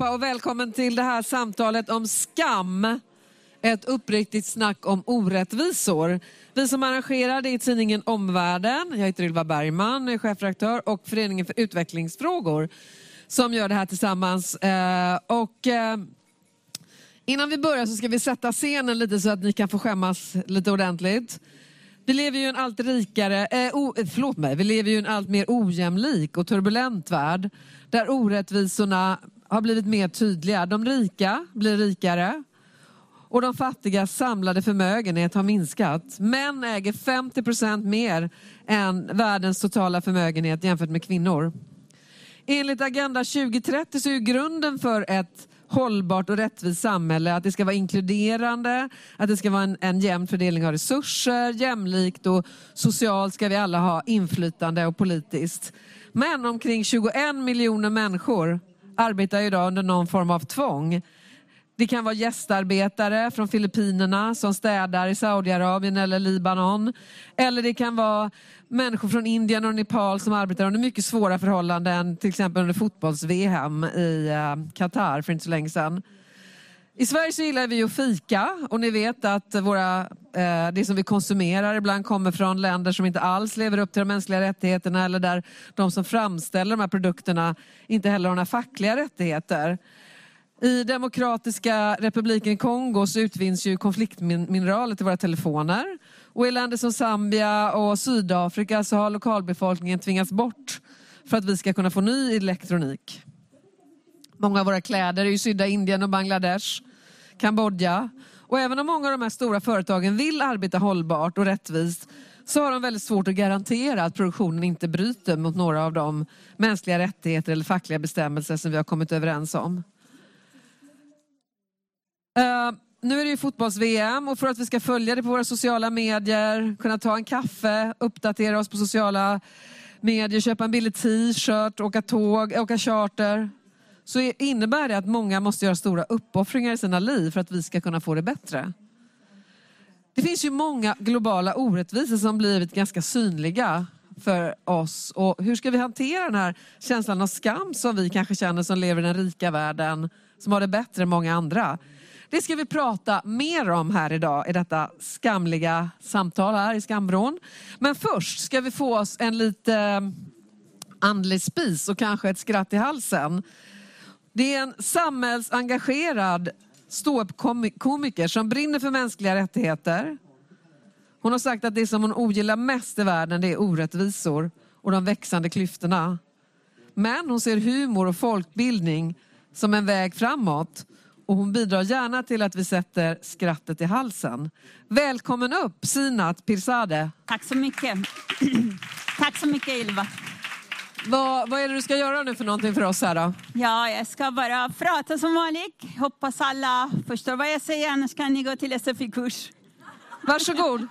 allihopa och välkommen till det här samtalet om skam. Ett uppriktigt snack om orättvisor. Vi som arrangerar det är tidningen Omvärlden. Jag heter Ylva Bergman, är chefredaktör och Föreningen för utvecklingsfrågor som gör det här tillsammans. Eh, och, eh, innan vi börjar så ska vi sätta scenen lite så att ni kan få skämmas lite ordentligt. Vi lever ju i en allt rikare, eh, o, eh, förlåt mig, vi lever ju i en allt mer ojämlik och turbulent värld där orättvisorna har blivit mer tydliga. De rika blir rikare och de fattigas samlade förmögenhet har minskat. Män äger 50 procent mer än världens totala förmögenhet jämfört med kvinnor. Enligt Agenda 2030 så är grunden för ett hållbart och rättvist samhälle, att det ska vara inkluderande, att det ska vara en, en jämn fördelning av resurser, jämlikt och socialt ska vi alla ha inflytande och politiskt. Men omkring 21 miljoner människor arbetar idag under någon form av tvång. Det kan vara gästarbetare från Filippinerna som städar i Saudiarabien eller Libanon. Eller det kan vara människor från Indien och Nepal som arbetar under mycket svåra förhållanden, till exempel under fotbolls-VM i eh, Qatar för inte så länge sedan. I Sverige så gillar vi att fika och ni vet att våra, eh, det som vi konsumerar ibland kommer från länder som inte alls lever upp till de mänskliga rättigheterna eller där de som framställer de här produkterna inte heller har några fackliga rättigheter. I Demokratiska republiken Kongo så utvinns ju konfliktmineraler till våra telefoner. Och i länder som Zambia och Sydafrika så har lokalbefolkningen tvingats bort för att vi ska kunna få ny elektronik. Många av våra kläder är ju sydda i Indien och Bangladesh, Kambodja. Och även om många av de här stora företagen vill arbeta hållbart och rättvist så har de väldigt svårt att garantera att produktionen inte bryter mot några av de mänskliga rättigheter eller fackliga bestämmelser som vi har kommit överens om. Uh, nu är det ju fotbolls-VM och för att vi ska följa det på våra sociala medier, kunna ta en kaffe, uppdatera oss på sociala medier, köpa en billig t-shirt, åka tåg, åka charter, så innebär det att många måste göra stora uppoffringar i sina liv för att vi ska kunna få det bättre. Det finns ju många globala orättvisor som blivit ganska synliga för oss. Och hur ska vi hantera den här känslan av skam som vi kanske känner som lever i den rika världen, som har det bättre än många andra? Det ska vi prata mer om här idag i detta skamliga samtal här i Skambron. Men först ska vi få oss en lite andlig spis och kanske ett skratt i halsen. Det är en samhällsengagerad ståuppkomiker som brinner för mänskliga rättigheter. Hon har sagt att det som hon ogillar mest i världen det är orättvisor och de växande klyftorna. Men hon ser humor och folkbildning som en väg framåt och hon bidrar gärna till att vi sätter skrattet i halsen. Välkommen upp Sinat Pirzadeh. Tack så mycket. Tack så mycket Ylva. Vad, vad är det du ska göra nu för någonting för oss här då? Ja, jag ska bara prata som vanligt. Hoppas alla förstår vad jag säger, annars kan ni gå till SFI-kurs. Varsågod.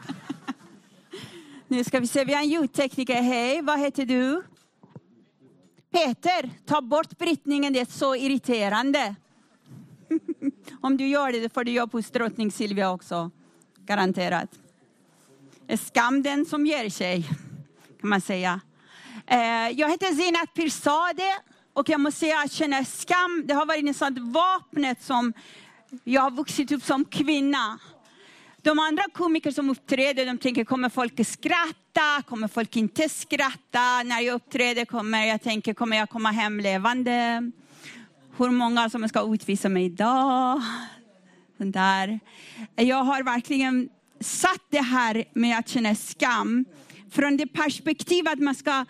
nu ska vi se, vi har en ljudtekniker. Hej, vad heter du? Peter, ta bort brytningen, det är så irriterande. Om du gör det, får du jobb hos drottning Silvia också. Garanterat. Skam den som ger sig, kan man säga. Eh, jag heter Zinat Pirzadeh och jag måste säga att jag känner skam. Det har varit nästan vapnet som jag har vuxit upp som kvinna. De andra komiker som uppträder, de tänker, kommer folk skratta? Kommer folk inte skratta? När jag uppträder kommer jag tänka, kommer jag komma hem levande? Hur många som ska utvisa mig idag? Den där. Jag har verkligen satt det här med att känna skam från det perspektivet att man ska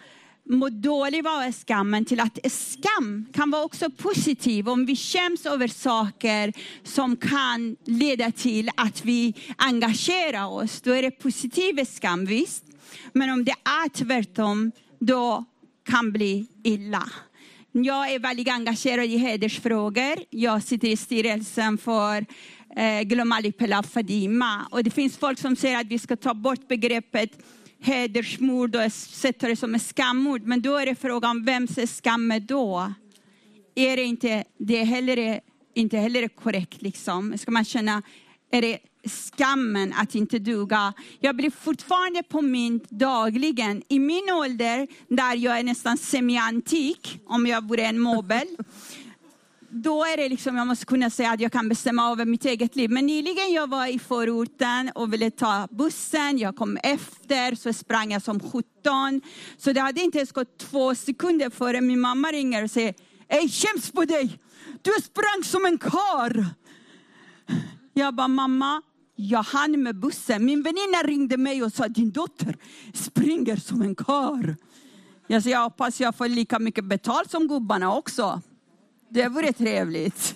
må dålig vara-skammen till att skam kan vara också positiv om vi skäms över saker som kan leda till att vi engagerar oss. Då är det positiv skam, visst. Men om det är tvärtom, då kan bli illa. Jag är väldigt engagerad i hedersfrågor. Jag sitter i styrelsen för eh, Glöm aldrig Pelaf Fadima. Och det finns folk som säger att vi ska ta bort begreppet hedersmord och sätta det som ett skammord. Men då är det frågan vems skammen är då? Är det inte, det är heller, inte heller korrekt liksom. Ska man känna, är det skammen att inte duga. Jag blir fortfarande påmind dagligen i min ålder, där jag är nästan semiantik, om jag vore en mobel då är det liksom, jag måste kunna säga att jag kan bestämma över mitt eget liv. Men nyligen jag var i förorten och ville ta bussen, jag kom efter, så sprang jag som 17. Så det hade inte ens gått två sekunder före min mamma ringer och säger, Ej, skäms på dig! Du sprang som en kar. Jag bara, mamma, jag hann med bussen. Min väninna ringde mig och sa, din dotter springer som en kar. Jag sa, jag hoppas jag får lika mycket betalt som gubbarna också. Det vore trevligt.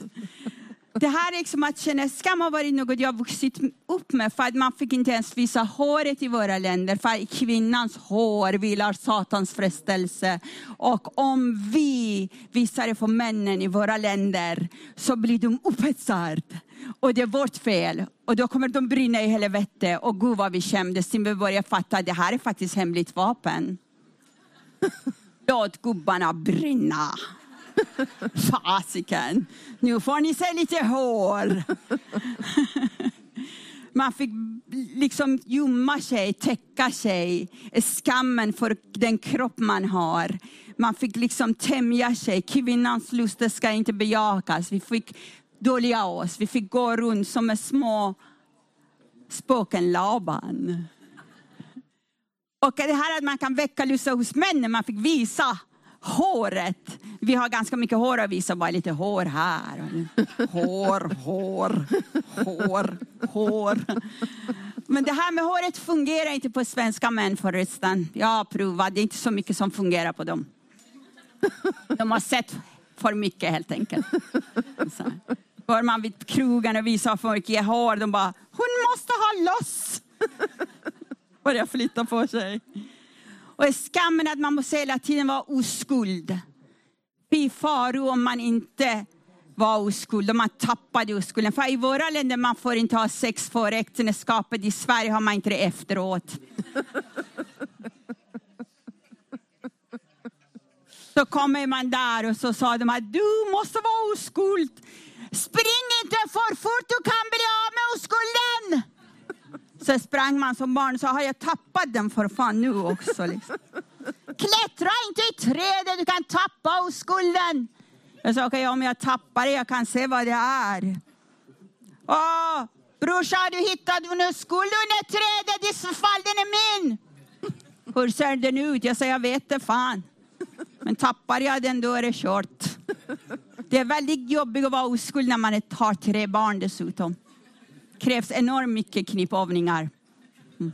Det här liksom att känna skam har varit något jag vuxit upp med. För att man fick inte ens visa håret i våra länder. För kvinnans hår vilar satans frestelse. Och om vi visar det för männen i våra länder så blir de upphetsade. Och det är vårt fel. Och då kommer de brinna i helvete. Och gud vad vi skämdes till vi började fatta att det här är faktiskt hemligt vapen. Låt gubbarna brinna. Fasiken, nu får ni se lite hår. Man fick liksom gömma sig, täcka sig, skammen för den kropp man har. Man fick liksom tämja sig, kvinnans luster ska inte bejakas. Vi fick dölja oss, vi fick gå runt som små spöken Laban. Och det här att man kan väcka lustar hos männen, man fick visa håret. Vi har ganska mycket hår att visa, bara lite hår här. Hår, hår, hår, hår. Men det här med håret fungerar inte på svenska män förresten. Jag har provat, det är inte så mycket som fungerar på dem. De har sett för mycket helt enkelt. Så. Går man vid krogen och visar för mycket hår, de bara, hon måste ha loss. Börjar flytta på sig. Och skammen att man måste hela tiden vara oskuld. Fy faro om man inte var oskuld, om man tappade oskulden. För i våra länder man får inte ha sex före äktenskapet, i Sverige har man inte det efteråt. Så kommer man där och så sa de att du måste vara oskuld. Spring inte för fort, du kan bli av med oskulden. Så sprang man som barn och sa, har jag tappat den för fan nu också? Liksom. Klättra inte i trädet, du kan tappa oskulden. Jag sa, okej okay, om jag tappar det, jag kan se vad det är. Åh, brorsa, har du hittat en oskuld under trädet? I så fall, den är min. Hur ser den ut? Jag sa jag vet det fan. Men tappar jag den, då är det kört. Det är väldigt jobbigt att vara oskuld när man har tre barn dessutom krävs enormt mycket knipövningar. Mm.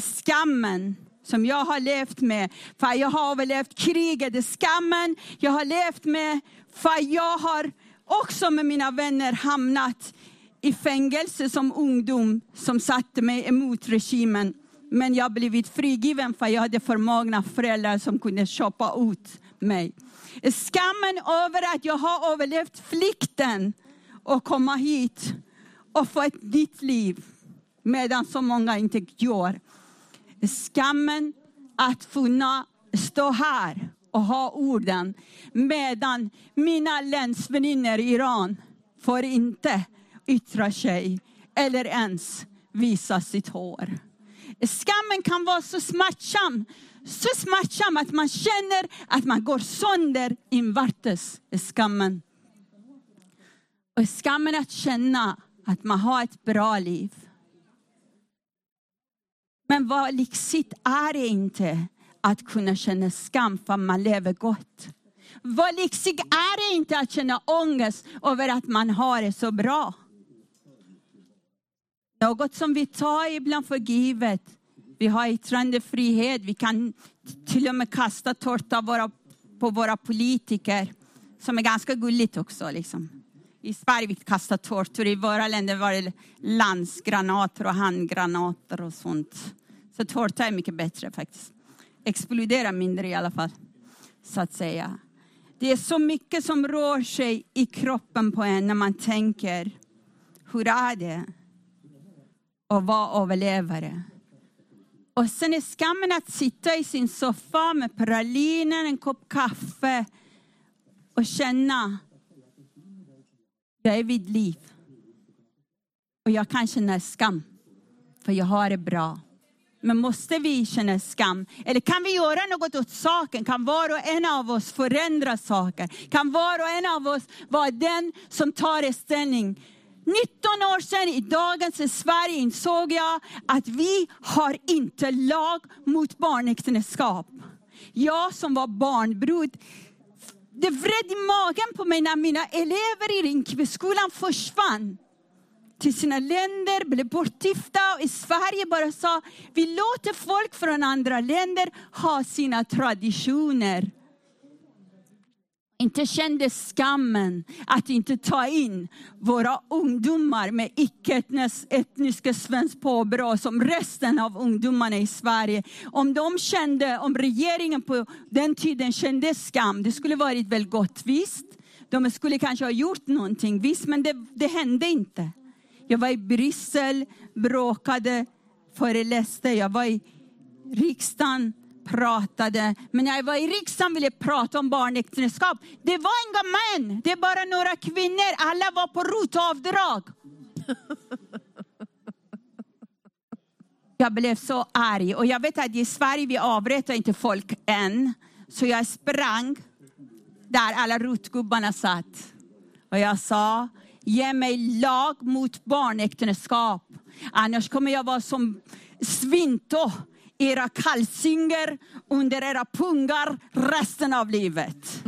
Skammen som jag har levt med, för jag har överlevt kriget. Skammen jag har levt med, för jag har också med mina vänner hamnat i fängelse som ungdom som satte mig emot regimen. Men jag har blivit frigiven för jag hade förmögna föräldrar som kunde köpa ut mig. Skammen över att jag har överlevt flykten och komma hit och få ett nytt liv medan så många inte gör. Skammen att kunna stå här och ha orden medan mina länsväninnor i Iran får inte yttra sig eller ens visa sitt hår. Skammen kan vara så smärtsam, så smärtsam att man känner att man går sönder invärtes. Skammen. Och skammen att känna att man har ett bra liv. Men vad lyxigt är det inte att kunna känna skam för att man lever gott. Vad lyxigt är det inte att känna ångest över att man har det så bra. Något som vi tar ibland för givet. Vi har yttrandefrihet, vi kan till och med kasta tårta på våra politiker. Som är ganska gulligt också. Liksom. I Sverige vi kastar tårtor, i våra länder var det landsgranater och handgranater och sånt. Så tårta är mycket bättre faktiskt. Exploderar mindre i alla fall, så att säga. Det är så mycket som rör sig i kroppen på en när man tänker, hur är det att vara överlevare? Och sen är skammen att sitta i sin soffa med praliner, en kopp kaffe och känna jag är vid liv. Och jag kan känna skam, för jag har det bra. Men måste vi känna skam? Eller kan vi göra något åt saken? Kan var och en av oss förändra saker? Kan var och en av oss vara den som tar ställning? 19 år sedan i dagens Sverige insåg jag att vi har inte lag mot barnäktenskap. Jag som var barnbrud, det vred i magen på mig när mina elever i Rinkebyskolan försvann till sina länder, blev bortgifta och i Sverige bara sa, vi låter folk från andra länder ha sina traditioner. Inte kände skammen att inte ta in våra ungdomar med icke-etniska svenskt påbrå som resten av ungdomarna i Sverige. Om de kände, om regeringen på den tiden kände skam, det skulle varit väl gott visst. De skulle kanske ha gjort någonting, visst, men det, det hände inte. Jag var i Bryssel, bråkade, föreläste. Jag var i riksdagen, pratade. Men när jag var i riksdagen ville jag prata om barnäktenskap. Det var inga män, det är bara några kvinnor. Alla var på rotavdrag. Jag blev så arg. Och jag vet att i Sverige vi avrättar inte folk än. Så jag sprang där alla rotgubbarna satt. Och jag sa, Ge mig lag mot barnäktenskap. Annars kommer jag vara som Svinto, era kalsinger under era pungar resten av livet.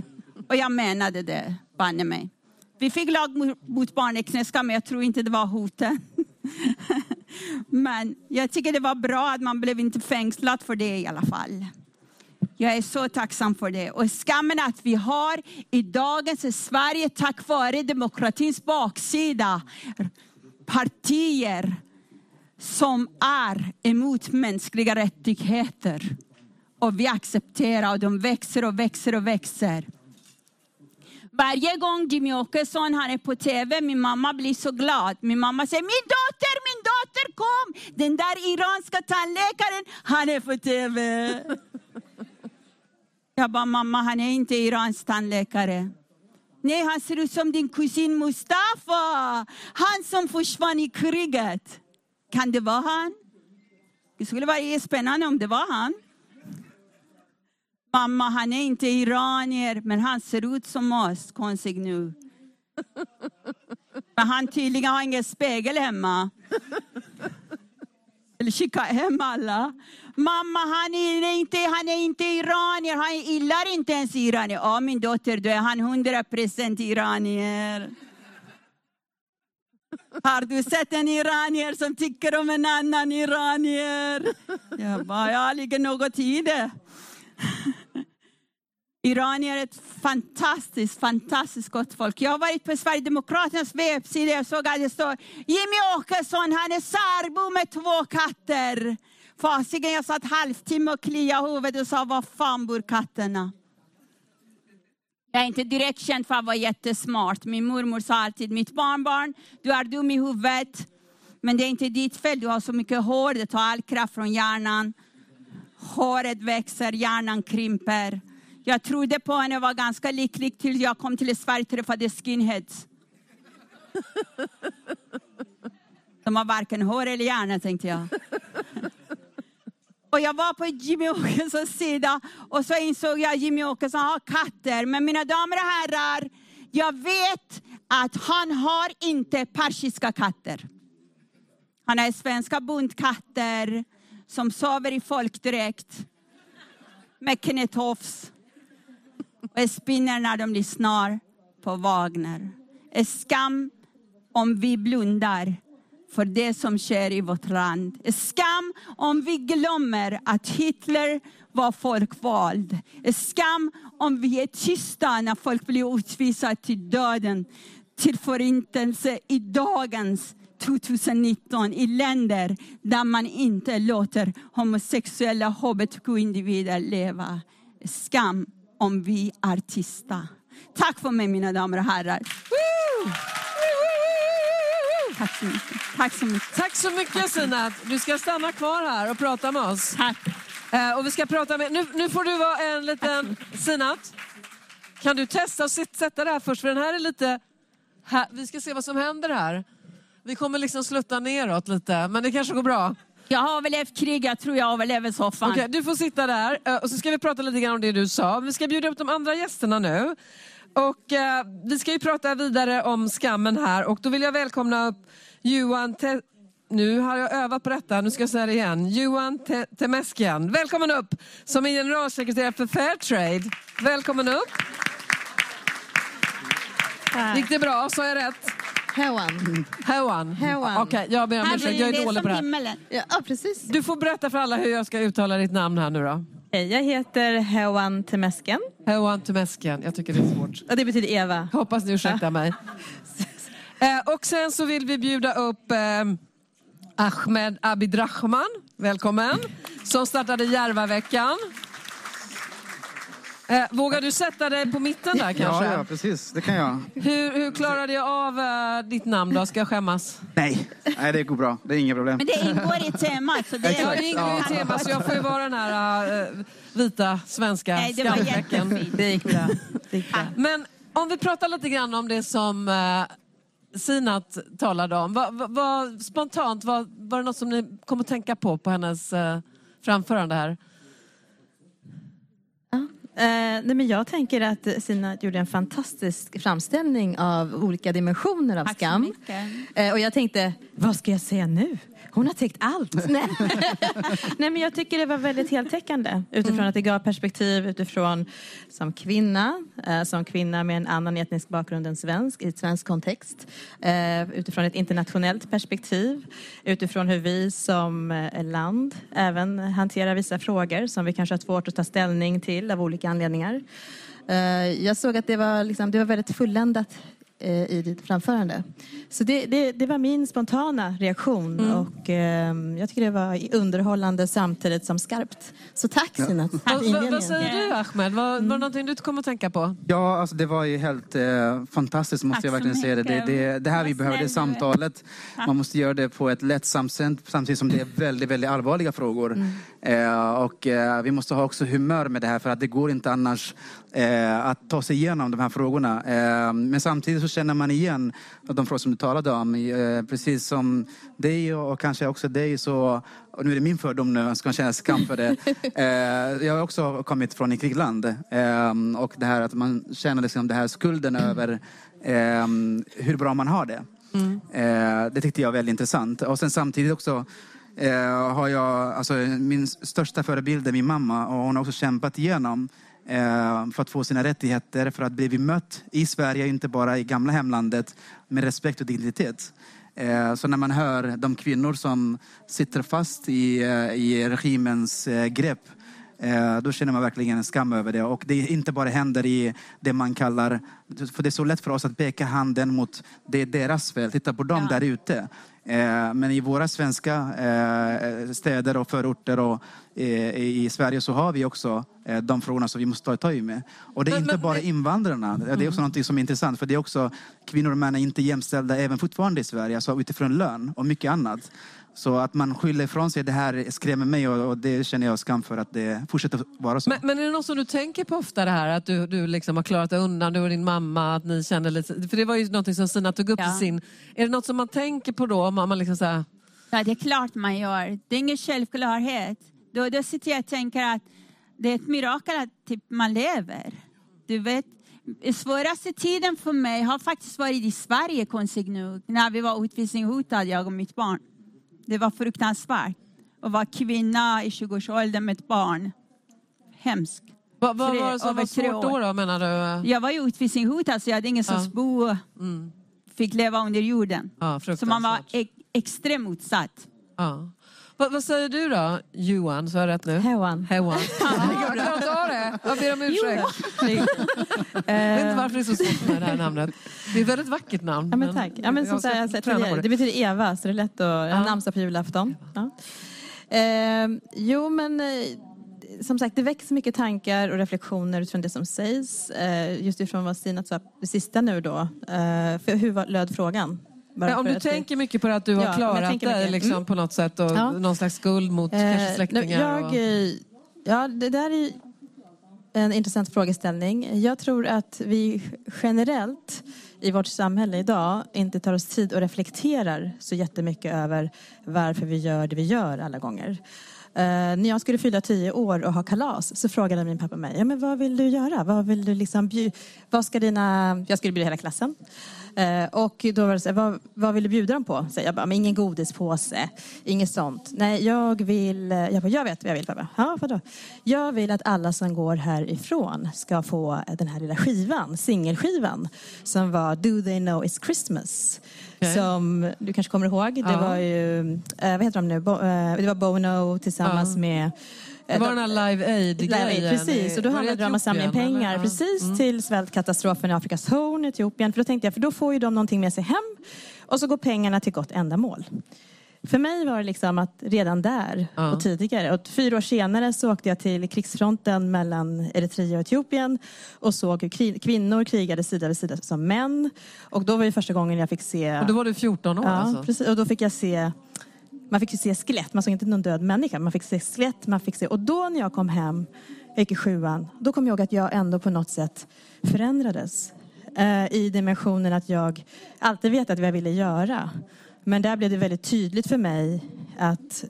Och jag menade det, banne mig. Vi fick lag mot barnäktenskap, men jag tror inte det var hoten. men jag tycker det var bra att man blev inte fängslad för det i alla fall. Jag är så tacksam för det. Och skammen att vi har i dagens Sverige, tack vare demokratins baksida, partier som är emot mänskliga rättigheter. Och vi accepterar och de växer och växer och växer. Varje gång Jimmy Åkesson han är på TV, min mamma blir så glad. Min mamma säger, min dotter, min dotter kom! Den där iranska tandläkaren, han är på TV. Jag bara, mamma han är inte iransk tandläkare. Nej, han ser ut som din kusin Mustafa. Han som försvann i kriget. Kan det vara han? Det skulle vara spännande om det var han. Mamma, han är inte iranier, men han ser ut som oss. Konstigt nu. Men han tydligen har ingen spegel hemma. Eller kika hem alla. Mamma, han är inte, han är inte iranier, han gillar inte ens iranier. Ja, min dotter, då är han hundra procent iranier. Har du sett en iranier som tycker om en annan iranier? Jag bara, ja, ligger något i det. Iranier är ett fantastiskt, fantastiskt gott folk. Jag har varit på Sverigedemokraternas webbsida och såg att det står Jimmy Åkesson, han är särbo med två katter. Fasiken, jag satt halvtimme och kliade huvudet och sa, var fan bor katterna? Jag är inte direkt känd för att vara jättesmart. Min mormor sa alltid, mitt barnbarn, du är dum i huvudet. Men det är inte ditt fel, du har så mycket hår, det tar all kraft från hjärnan. Håret växer, hjärnan krymper. Jag trodde på henne och var ganska lycklig tills jag kom till Sverige och träffade skinheads. De har varken hår eller hjärna tänkte jag. Och jag var på Jimmy Åkessons sida och så insåg jag att Jimmy Åkesson har katter. Men mina damer och herrar, jag vet att han har inte persiska katter. Han har svenska bondkatter som sover i folkdräkt med knätofs och spinner när de lyssnar på Wagner. En skam om vi blundar för det som sker i vårt land. Skam om vi glömmer att Hitler var folkvald. Skam om vi är tysta när folk blir utvisade till döden, till förintelse i dagens 2019 i länder där man inte låter homosexuella hbtq-individer leva. Skam om vi är tysta. Tack för mig mina damer och herrar. Woo! Tack så mycket. Tack så mycket. Tack så mycket Sinat. Du ska stanna kvar här och prata med oss. Tack. Uh, och vi ska prata med, nu, nu får du vara en liten Sinat. Kan du testa att sätta det här först? För den här är lite... Här, vi ska se vad som händer här. Vi kommer liksom slutta neråt lite, men det kanske går bra. Jag har krig, jag tror jag överlever soffan. Okej, du får sitta där eh, och så ska vi prata lite grann om det du sa. Vi ska bjuda upp de andra gästerna nu. Och eh, Vi ska ju prata vidare om skammen här och då vill jag välkomna upp Johan Te nu har jag övat på detta, nu ska jag säga det igen. Johan Te Temeskian, välkommen upp som är generalsekreterare för Fairtrade. Välkommen upp. Gick det bra? Sa jag rätt? Hewan. Hewan. Hewan. Okej, jag ber om ursäkt. Jag är dålig på det här. himmelen. Ja, precis. Du får berätta för alla hur jag ska uttala ditt namn här nu då. Hej, jag heter Hewan Temesken. Hewan Temeskian. Jag tycker det är svårt. Och det betyder Eva. Hoppas ni ursäktar mig. Eh, och sen så vill vi bjuda upp eh, Ahmed Abidrahman, välkommen, som startade Järvaveckan. Eh, vågar du sätta dig på mitten där kanske? Ja, ja, precis. Det kan jag. Hur, hur klarade jag av eh, ditt namn då? Ska jag skämmas? Nej, Nej det går bra. Det är inga problem. Men det ingår i temat. Så det Ja, Exakt. det ingår i temat så jag får ju vara den här eh, vita svenska Nej, det var skamfläcken. jättefint. Det gick bra. Det gick bra. Men om vi pratar lite grann om det som eh, Sinat talade om. Vad, vad, vad, spontant, vad, var det något som ni kom att tänka på på hennes eh, framförande här? Eh, nej, men jag tänker att Sina gjorde en fantastisk framställning av olika dimensioner av Tack så skam. mycket. Eh, och jag tänkte, vad ska jag säga nu? Hon har täckt allt. Nej. Nej, men jag tycker det var väldigt heltäckande utifrån att det gav perspektiv utifrån som kvinna, eh, som kvinna med en annan etnisk bakgrund än svensk i ett svensk kontext. Eh, utifrån ett internationellt perspektiv, utifrån hur vi som eh, land även hanterar vissa frågor som vi kanske har svårt att ta ställning till av olika anledningar. Eh, jag såg att det var, liksom, det var väldigt fulländat eh, i ditt framförande. Så det, det, det var min spontana reaktion och eh, jag tycker det var underhållande samtidigt som skarpt. Så tack Sina för Vad, vad, säger du Ahmed? Vad, var det någonting du kom att tänka på? Ja, alltså det var ju helt eh, fantastiskt måste Tack jag verkligen säga det. Det, det, det här vi är. samtalet. Man måste göra det på ett lättsamt sätt samtidigt som det är väldigt, väldigt allvarliga frågor. Eh, och eh, vi måste ha också humör med det här för att det går inte annars eh, att ta sig igenom de här frågorna. Eh, men samtidigt så känner man igen de frågor som du talade om. Eh, precis som dig och kanske också dig så, och nu är det min fördom nu, jag ska känna skam för det. Eh, jag har också kommit från ett krigland eh, och det här att man känner liksom det här skulden över eh, hur bra man har det. Eh, det tyckte jag var väldigt intressant. Och sen samtidigt också eh, har jag, alltså min största förebild är min mamma och hon har också kämpat igenom eh, för att få sina rättigheter, för att bli bemött i Sverige, inte bara i gamla hemlandet, med respekt och dignitet. Eh, Så när man hör de kvinnor som sitter fast i, eh, i regimens eh, grepp, eh, då känner man verkligen en skam över det. Och det inte bara händer i det man kallar, för det är så lätt för oss att peka handen mot det är deras fel, titta på dem Ja. där ute. Eh, Men i våra svenska eh, städer och förorter och eh, i Sverige så har vi också eh, de frågorna som vi måste ta tag i med. Och det är Men- inte men- bara invandrarna. Det är också något som är intressant för det är också kvinnor och män är inte jämställda även fortfarande i Sverige, alltså utifrån lön och mycket annat. Så att man skyller ifrån sig, det här skrämmer mig och, och det känner jag skam för att det fortsätter vara så. Men, men är det något som du tänker på ofta det här att du, du liksom har klarat dig undan, du och din mamma, att ni kände lite, för det var ju något som Sina tog upp Ja. i sin, är det något som man tänker på då? Om man liksom så här, Ja, det är klart man gör. Det är ingen självklarhet. Då, då sitter jag och tänker att det är ett mirakel att typ, man lever. Du vet, den svåraste tiden för mig har faktiskt varit i Sverige, konstigt nog. När vi var utvisningshotade, jag och mitt barn. Det var fruktansvärt. Att vara kvinna i 20-årsåldern med ett barn. Hemskt. vad, Tre- var det som var svårt år. då, då menar du? Jag var ju utvisningshotad så jag hade ingenstans Ja. bo. Mm. Fick leva under jorden. Ja, Så man var e- extremt utsatt. Ja. Vad, vad säger du då, Johan? Så jag rätt nu? Hewan. Hewan. Jag det. Jag ber om ursäkt. Jag vet inte varför det är så svårt för mig det här namnet. Det är ett väldigt vackert namn. Ja, men tack. Ja, men som jag jag tidigare, det. betyder Eva, så det är lätt att... Ja. namnsdag på julafton. Ja. Eh, jo, men eh, som sagt, det väcks mycket tankar och reflektioner utifrån det som sägs. Eh, just ifrån vad Stina sa sista nu då. Eh, för hur var- löd frågan? Ja, om du tänker mycket på det att du har Ja, men klarat dig liksom, Mm. på något sätt och Ja. någon slags skuld mot kanske Eh, släktingar. Jag, och... eh, ja, det där är... en intressant frågeställning. Jag tror att vi generellt i vårt samhälle idag inte tar oss tid och reflekterar så jättemycket över varför vi gör det vi gör alla gånger. Eh, när jag skulle fylla tio år och ha kalas så frågade min pappa mig, ja, men vad vill du göra? Vad vill du liksom vad ska dina... Jag skulle bjuda hela klassen. Eh, och då var det så här, vad, vad vill du bjuda dem på? Så jag bara, men ingen godispåse, inget sånt. Nej, jag vill... Jag bara, jag vet vad jag vill pappa. Ja, vadå? Jag vill att alla som går härifrån ska få den här lilla skivan, singelskivan, som var Do They Know It's Christmas. Okay. Som du kanske kommer ihåg. Det var ju, uh, vad heter de nu? Bo, det var Bono tillsammans med det var den här Live Aid-grejen. Precis, och då handlade det om att samla in pengar eller? precis mm. till svältkatastrofen i Afrikas horn, Etiopien. För då tänkte jag, för då får ju de någonting med sig hem och så går pengarna till gott ändamål. För mig var det liksom att redan där ja. och tidigare. Och fyra år senare så åkte jag till krigsfronten mellan Eritrea och Etiopien och såg hur kvinnor krigade sida vid sida som män. Och då var det första gången jag fick se... Och då var du 14 år ja, alltså? precis. Och då fick jag se man fick se skelett, man såg inte någon död människa. Man fick se skelett, man fick se... Och då när jag kom hem, jag gick i sjuan, då kom jag ihåg att jag ändå på något sätt förändrades. Eh, I dimensionen att jag alltid vetat vad jag ville göra. Men där blev det väldigt tydligt för mig att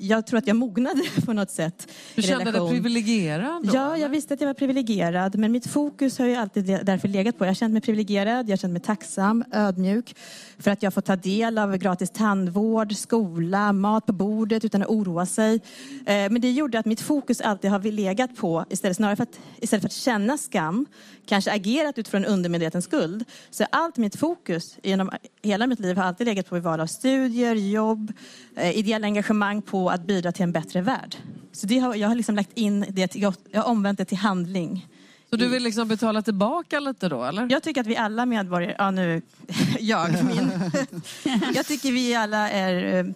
jag tror att jag mognade på något sätt. Du kände dig privilegierad? Då, ja, jag visste att jag var privilegierad. Men mitt fokus har ju alltid därför legat på. Jag känt mig privilegierad, jag känt mig tacksam, ödmjuk. För att jag får ta del av gratis tandvård, skola, mat på bordet utan att oroa sig. Eh, men det gjorde att mitt fokus alltid har legat på, istället, snarare för att, istället för att känna skam, kanske agerat utifrån undermedveten skuld. Så allt mitt fokus genom hela mitt liv har alltid legat på val av studier, jobb, eh, ideella engagemang på att bidra till en bättre värld. Så det har, jag har liksom lagt in det, jag har omvänt det till handling. Så du vill liksom betala tillbaka lite då eller? Jag tycker att vi alla medborgare, ja nu, jag, min. jag tycker vi alla är,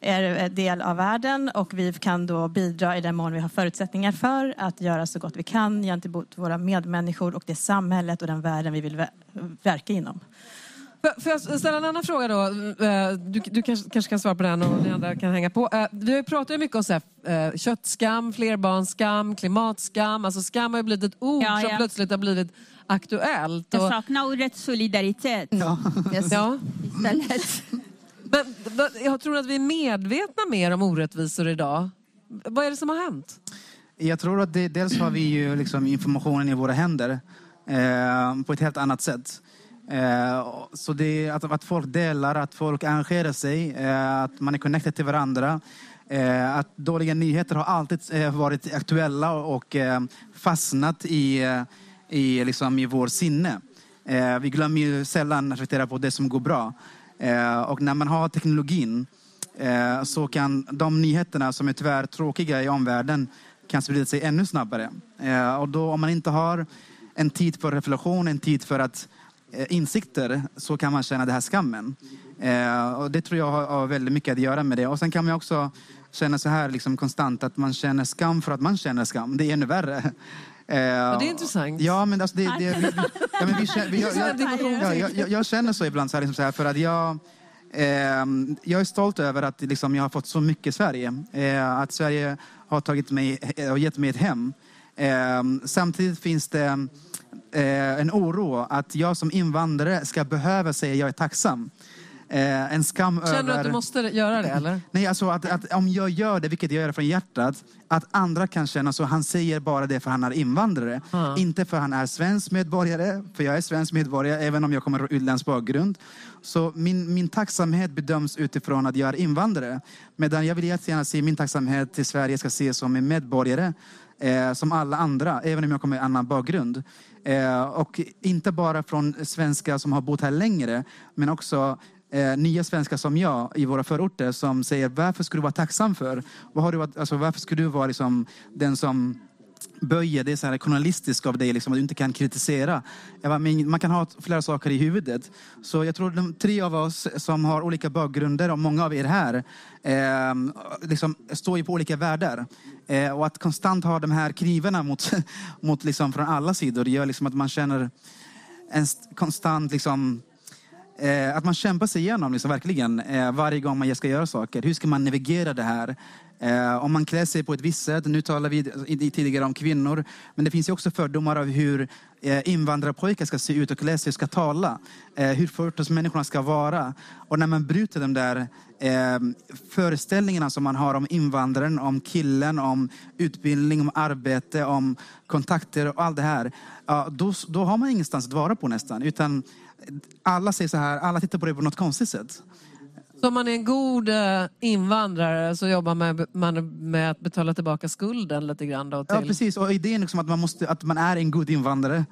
är del av världen och vi kan då bidra i den mån vi har förutsättningar för att göra så gott vi kan gentemot våra medmänniskor och det samhället och den världen vi vill verka inom. Får jag ställa en annan fråga då? Eh, du, du kanske, kanske kan svara på den och ni andra kan hänga på. Eh, vi har ju pratat mycket om så här, eh, köttskam, flerbarnsskam, klimatskam. Alltså skam har ju blivit ett ord ja, som ja. plötsligt har blivit aktuellt. Jag saknar ordet solidaritet. Ja. Yes. ja. Istället. Men, jag tror att vi är medvetna mer om orättvisor idag. Vad är det som har hänt? Jag tror att det, dels har vi ju liksom informationen i våra händer eh, på ett helt annat sätt. Eh, så det är att, att folk delar, att folk engagerar sig, eh, att man är connected till varandra. Eh, att dåliga nyheter har alltid eh, varit aktuella och eh, fastnat i, eh, i, liksom i vår sinne. Vi glömmer ju sällan att reflektera på det som går bra. Och när man har teknologin så kan de nyheterna som är tyvärr tråkiga i omvärlden kan sprida sig ännu snabbare. Och då om man inte har en tid för reflektion, en tid för att insikter så kan man känna den här skammen. Eh, och det tror jag har, har, väldigt mycket att göra med det. Och sen kan man också känna så här liksom konstant att man känner skam för att man känner skam. Det är ännu värre. Eh, ja, det är intressant. Ja, men alltså det, det, vi, vi, ja, men vi, vi, jag, jag, jag, jag, jag känner så ibland så här, liksom så här för att jag eh, jag är stolt över att liksom, jag har fått så mycket i Sverige. Eh, att Sverige har tagit mig och gett mig ett hem. Eh, samtidigt finns det eh, en oro att jag som invandrare ska behöva säga jag är tacksam. Eh, en skam Känner över... du att du måste göra det eller? Nej, alltså att, att, om jag gör det, vilket jag gör från hjärtat, att andra kan känna så. Han säger bara det för han är invandrare. Mm. Inte för han är svensk medborgare, för jag är svensk medborgare även om jag kommer från utländsk bakgrund. Så min, min tacksamhet bedöms utifrån att jag är invandrare. Medan jag vill jättegärna se min tacksamhet till Sverige ska ses som en medborgare. Eh, som alla andra, även om jag kommer från en annan bakgrund. Eh, och inte bara från svenskar som har bott här längre, men också eh, nya svenskar som jag i våra förorter som säger varför ska du vara tacksam för? Vad har du, alltså, varför ska du vara liksom, den som böjer, det är så här journalistiskt av dig, liksom, att du inte kan kritisera. Bara, man kan ha flera saker i huvudet. Så jag tror de tre av oss som har olika bakgrunder och många av er här eh, liksom, står ju på olika världar. Eh, och att konstant ha de här knivarna mot, mot liksom, från alla sidor gör liksom att man känner en konstant liksom, Eh, att man kämpar sig igenom liksom, verkligen eh, varje gång man ska göra saker. Hur ska man navigera det här? Eh, om man klär sig på ett visst sätt, nu talar vi tidigare om kvinnor, men det finns ju också fördomar av hur eh, invandrarpojkar ska se ut och klä sig och ska tala. Eh, hur förortsmänniskorna ska vara. Och när man bryter de där eh, föreställningarna som man har om invandraren, om killen, om utbildning, om arbete, om kontakter och allt det här. Ja, då, då har man ingenstans att vara på nästan. Utan alla säger så här, alla tittar på det på något konstigt sätt. Så om man är en god eh, invandrare så jobbar man med att betala tillbaka skulden lite grann då till... Ja, precis. Och idén liksom att, man måste, att man är en god invandrare.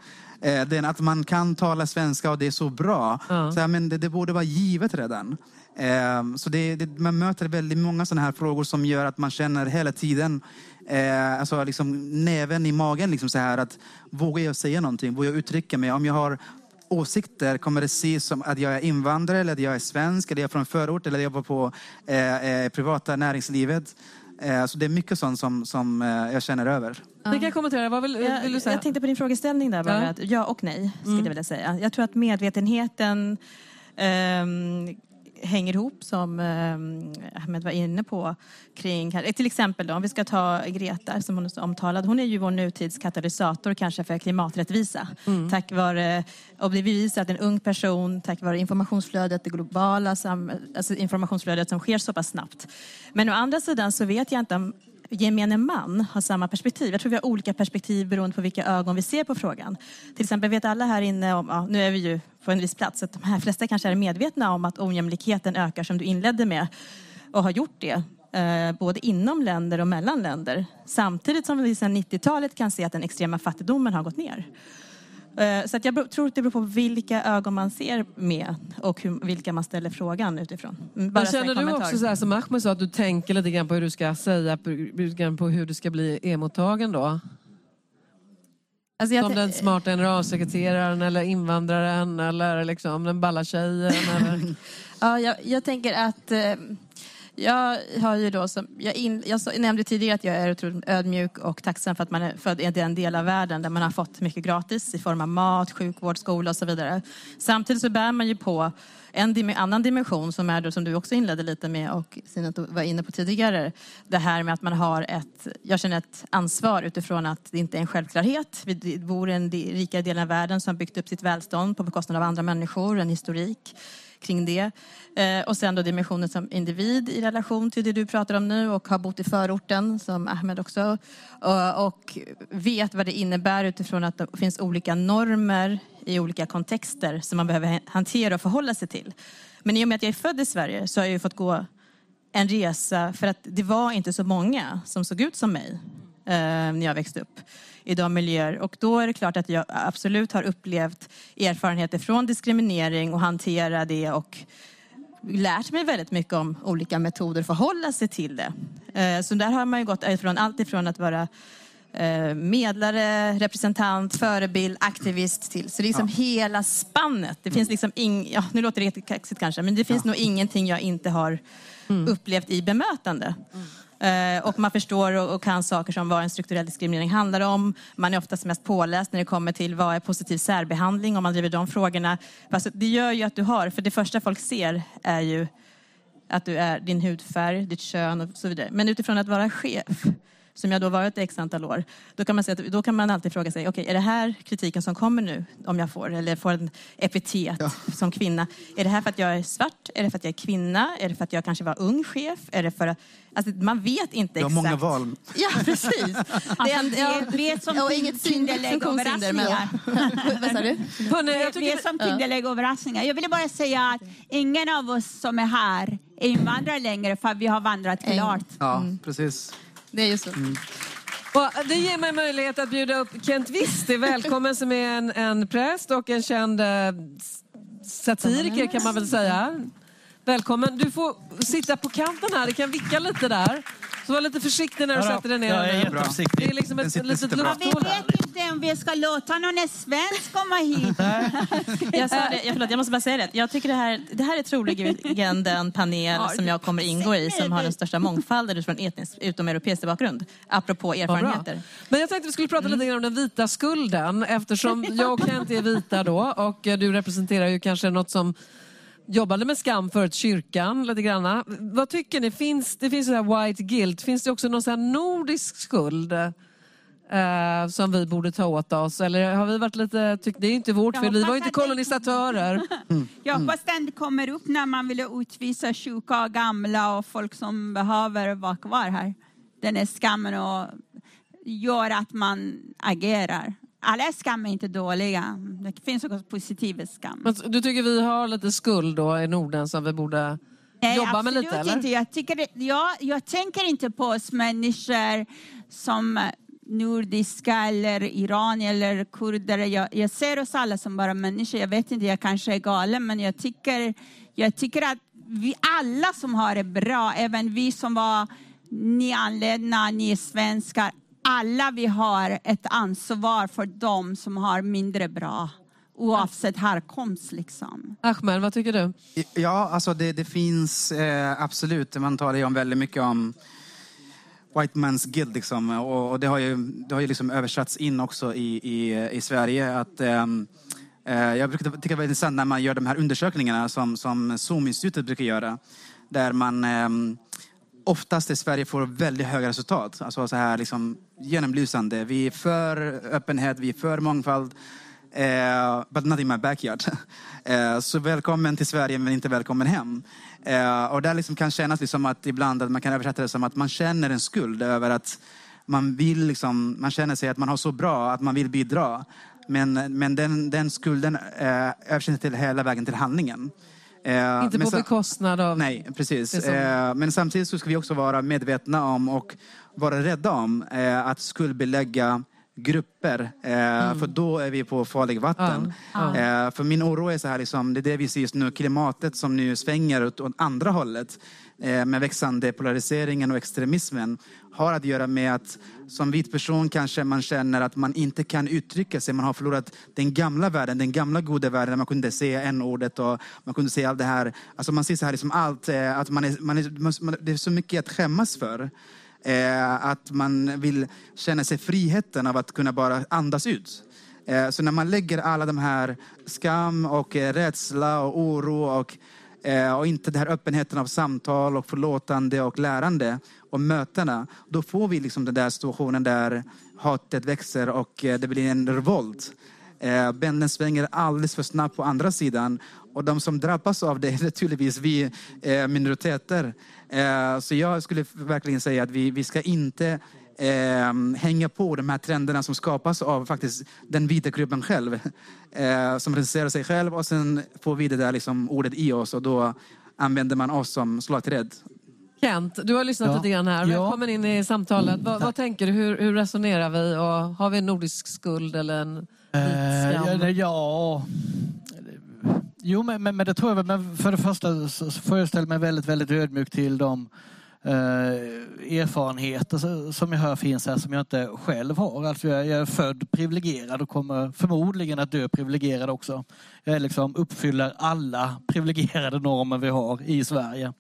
Eh, den att man kan tala svenska och det är så bra. Ja. Så, men det, det borde vara givet redan. Eh, så det, det, man möter väldigt många sådana här frågor som gör att man känner hela tiden eh, alltså liksom näven i magen. Liksom så här, att vågar jag säga någonting? Vågar jag uttrycka mig? Om jag har åsikter, kommer det ses som att jag är invandrare, eller att jag är svensk, eller jag är från förort, eller jag jobbar på eh, eh, privata näringslivet. Eh, så det är mycket sånt som, som eh, jag känner över. Ni kan kommentera, vad vill, Jag, vill du säga? jag tänkte på din frågeställning där bara. Ja. Att ja och nej, skulle jag vilja säga. Jag tror att medvetenheten ehm, hänger ihop, som um, Ahmed var inne på. kring. Till exempel då, om vi ska ta Greta som hon är så omtalad. Hon är ju vår nutidskatalysator kanske för klimaträttvisa. Tack vare, och det bevisar att en ung person, tack vare informationsflödet, det globala sam, alltså informationsflödet som sker så pass snabbt. Men å andra sidan så vet jag inte om gemene man har samma perspektiv. Jag tror vi har olika perspektiv beroende på vilka ögon vi ser på frågan. Till exempel vet alla här inne om, ja, nu är vi ju på en viss plats, att de här flesta kanske är medvetna om att ojämlikheten ökar som du inledde med och har gjort det. Eh, både inom länder och mellan länder. Samtidigt som vi sedan 90-talet kan se att den extrema fattigdomen har gått ner. Eh, Så att jag tror att det beror på vilka ögon man ser med och hur, vilka man ställer frågan utifrån. Mm, bara känner du också så här, som Ahmed sa att du tänker lite grann på hur du ska säga, på- hur du ska bli emottagen då? Alltså Som den smarta generalsekreteraren eller invandraren eller liksom den balla tjejen eller... Ja, jag, jag tänker att eh, jag har ju då som, jag, in, jag nämnde tidigare att jag är otroligt ödmjuk och tacksam för att man är född i den del av världen där man har fått mycket gratis i form av mat, sjukvård, skola och så vidare. Samtidigt så bär man ju på en dim- annan dimension som är då, som du också inledde lite med och Sinat var inne på tidigare. Det här med att man har ett, jag känner ett ansvar utifrån att det inte är en självklarhet. Vi bor i den rikare delen av världen som har byggt upp sitt välstånd på bekostnad av andra människor, en historik kring det. Eh, och sen då dimensionen som individ i relation till det du pratar om nu och har bott i förorten som Ahmed också. Och, och vet vad det innebär utifrån att det finns olika normer i olika kontexter som man behöver hantera och förhålla sig till. Men i och med att jag är född i Sverige så har jag ju fått gå en resa för att det var inte så många som såg ut som mig eh, när jag växte upp i de miljöer. Och då är det klart att jag absolut har upplevt erfarenheter från diskriminering och hantera det och lärt mig väldigt mycket om olika metoder att förhålla sig till det. Eh, Så där har man ju gått ifrån allt ifrån att vara eh, medlare, representant, förebild, aktivist till. Så det är liksom hela spannet. Det finns liksom ing, ja, nu låter det kaxigt kanske, men det finns nog ingenting jag inte har upplevt i bemötande. Eh, Eh, och man förstår och, kan saker som vad en strukturell diskriminering handlar om. Man är oftast mest påläst när det kommer till vad är positiv särbehandling om man driver de frågorna. Alltså, det gör ju att du har, för det första folk ser är ju att du är din hudfärg, ditt kön och så vidare. Men utifrån att vara chef, som jag då varit i x antal år, då kan man, säga att, då kan man alltid fråga sig, okej, är det här kritiken som kommer nu, om jag får, eller får en epitet som kvinna? Är det här för att jag är svart? Är det för att jag är kvinna? Är det för att jag kanske var ung chef? Är det för att, alltså, man vet inte Du har exakt. många val. Ja, precis. det är, en- det, ja, det är som och inget funktionshinder. Men, Tinderläggöverraskningar. vad sa du? Det tycker... är som Tinderläggöverraskningar. Jag ville bara säga att ingen av oss som är här är invandrare längre för vi har vandrat klart. Ja, precis. Det är ju så. Och det ger mig möjlighet att bjuda upp Kent Wisti, välkommen som är en, en präst och en känd eh, satiriker kan man väl säga. Välkommen. Du får sitta på kanten här, det kan vicka lite där. Så var lite försiktig när du sätter dig ner. Jag är jätteförsiktig. Det är liksom ett litet vi lufthål här. vet inte om vi ska låta någon svensk komma hit. Jag, sa det, jag, förlåt, jag måste bara säga det. Jag tycker det här, det här är troligen den panel som jag kommer ingå i som har den största mångfalden från etnisk utomeuropeisk bakgrund. Apropå erfarenheter. Men jag tänkte vi skulle prata lite grann om den vita skulden eftersom jag och Kent är vita då och du representerar ju kanske något som jobbade med skam förut, kyrkan lite grann. Vad tycker ni? Finns, det finns så här white guilt. Finns det också någon så här nordisk skuld eh, som vi borde ta åt oss? Eller har vi varit lite... Tyck, det är inte vårt fel. Vi var ju inte kolonisatörer. Jag hoppas den kommer upp när man vill utvisa sjuka och gamla och folk som behöver vara kvar här. Den är skammen och gör att man agerar. Alla skam är inte dåliga. Det finns också positiv skam. Men du tycker vi har lite skuld då i Norden som vi borde Nej, jobba med absolut lite? Eller? Inte. Jag, tycker, det- jag, jag tänker inte på oss människor som nordiska eller iranier eller kurder. Jag, jag ser oss alla som bara människor. Jag vet inte, jag kanske är galen, men jag tycker, jag tycker att vi alla som har det bra, även vi som var nyanlända, ni svenskar, alla vi har ett ansvar för dem som har mindre bra, oavsett härkomst. Liksom. Ahmed, vad tycker du? Ja, alltså det, det finns eh, absolut. Man talar ju om väldigt mycket om White Man's Guild liksom. Och, och det har ju, det har ju liksom översatts in också i, i, i Sverige. Att, ehm, eh, jag brukar tycka det var intressant när man gör de här undersökningarna som, som Zoom-institutet brukar göra. Där man ehm, oftast i Sverige får väldigt höga resultat. Alltså så här liksom genomlysande. Vi är för öppenhet, vi är för mångfald. Eh, but not in my backyard. Eh, så välkommen till Sverige men inte välkommen hem. Eh, och där liksom kan kännas liksom att ibland att man kan översätta det som att man känner en skuld över att man vill liksom, man känner sig att man har så bra att man vill bidra. Men, men den, den skulden eh, översätts till hela vägen till handlingen. Eh, Inte men på bekostnad av... Nej, precis. Eh, men samtidigt så ska vi också vara medvetna om och vara rädda om eh, att skuldbelägga grupper. Eh, För då är vi på farlig vatten. Ja, Eh, för min oro är så här, liksom, det är det vi ser just nu, klimatet som nu svänger åt, åt andra hållet Eh, med växande polariseringen och extremismen har att göra med att som vit person kanske man känner att man inte kan uttrycka sig. Man har förlorat den gamla världen, den gamla goda världen där man kunde säga en ordet och man kunde säga allt det här. Alltså man ser så här liksom allt, eh, att man är, man är, man, det är så mycket att skämmas för. Eh, att man vill känna sig friheten av att kunna bara andas ut. Så när man lägger alla de här skam och rädsla och oro och, Eh, och inte den här öppenheten av samtal och förlåtande och lärande och mötena, då får vi liksom den där situationen där hatet växer och eh, det blir en revolt. Eh, Bänden svänger alldeles för snabbt på andra sidan och de som drabbas av det är naturligtvis vi minoriteter. Så jag skulle verkligen säga att vi, vi ska inte eh, hänga på de här trenderna som skapas av faktiskt den vita gruppen själv. Eh, som recenserar sig själv och sen får vi det där liksom ordet i oss och då använder man oss som slagträd. Kent, du har lyssnat Ja. lite grann här. Ja. Välkommen in i samtalet. Vad, vad tänker du? Hur, hur resonerar vi? Och har vi en nordisk skuld eller en vit Eh, skam? ja, det- ja. Jo, men, men, men det tror jag. Men för det första så så får jag ställa mig väldigt, väldigt ödmjuk till de eh, erfarenheter som jag hör finns här som jag inte själv har. Alltså jag, jag är född privilegierad och kommer förmodligen att dö privilegierad också. Jag liksom uppfyller alla privilegierade normer vi har i Sverige.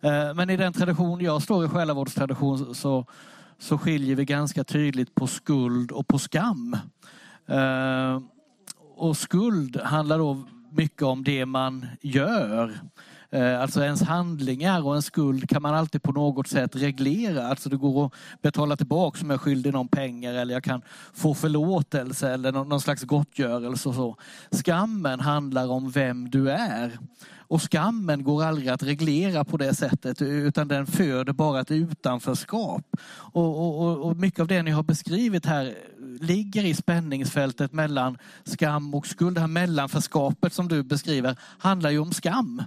Eh, Men i den tradition jag står i, själavårdstradition, så, så skiljer vi ganska tydligt på skuld och på skam. Eh, Och skuld handlar då mycket om det man gör. Eh, alltså ens handlingar och en skuld kan man alltid på något sätt reglera. Alltså det går att betala tillbaka om jag är skyldig någon pengar eller jag kan få förlåtelse eller någon slags gottgörelse och så. Skammen handlar om vem du är. Och skammen går aldrig att reglera på det sättet utan den föder bara ett utanförskap. Och, och- och mycket av det ni har beskrivit här ligger i spänningsfältet mellan skam och skuld. Det här mellanförskapet som du beskriver handlar ju om skam.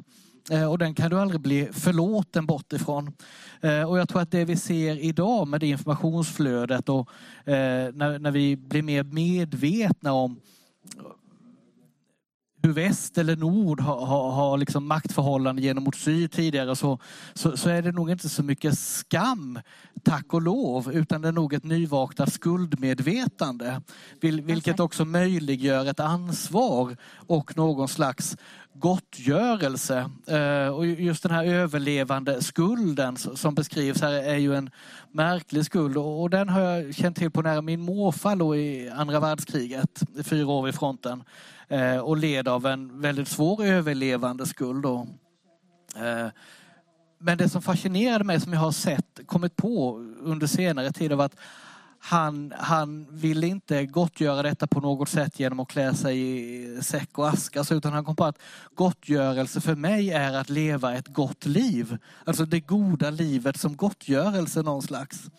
Eh, Och den kan du aldrig bli förlåten bort ifrån. Eh, Och jag tror att det vi ser idag med det informationsflödet och eh, när, när vi blir mer medvetna om hur väst eller nord har, har, har liksom maktförhållanden gentemot syd tidigare så, så, så är det nog inte så mycket skam, tack och lov, utan det är nog ett nyvaknat skuldmedvetande. Vil, vilket också möjliggör ett ansvar och någon slags gottgörelse. Eh, och just den här överlevande skulden som beskrivs här är ju en märklig skuld och den har jag känt till på nära min morfar i andra världskriget, fyra år i fronten eh, och led av en väldigt svår överlevande skuld. Eh, men det som fascinerade mig som jag har sett, kommit på under senare tid var att han, han ville inte gottgöra detta på något sätt genom att klä sig i säck och aska. Utan han kom på att gottgörelse för mig är att leva ett gott liv. Alltså det goda livet som gottgörelse någon slags.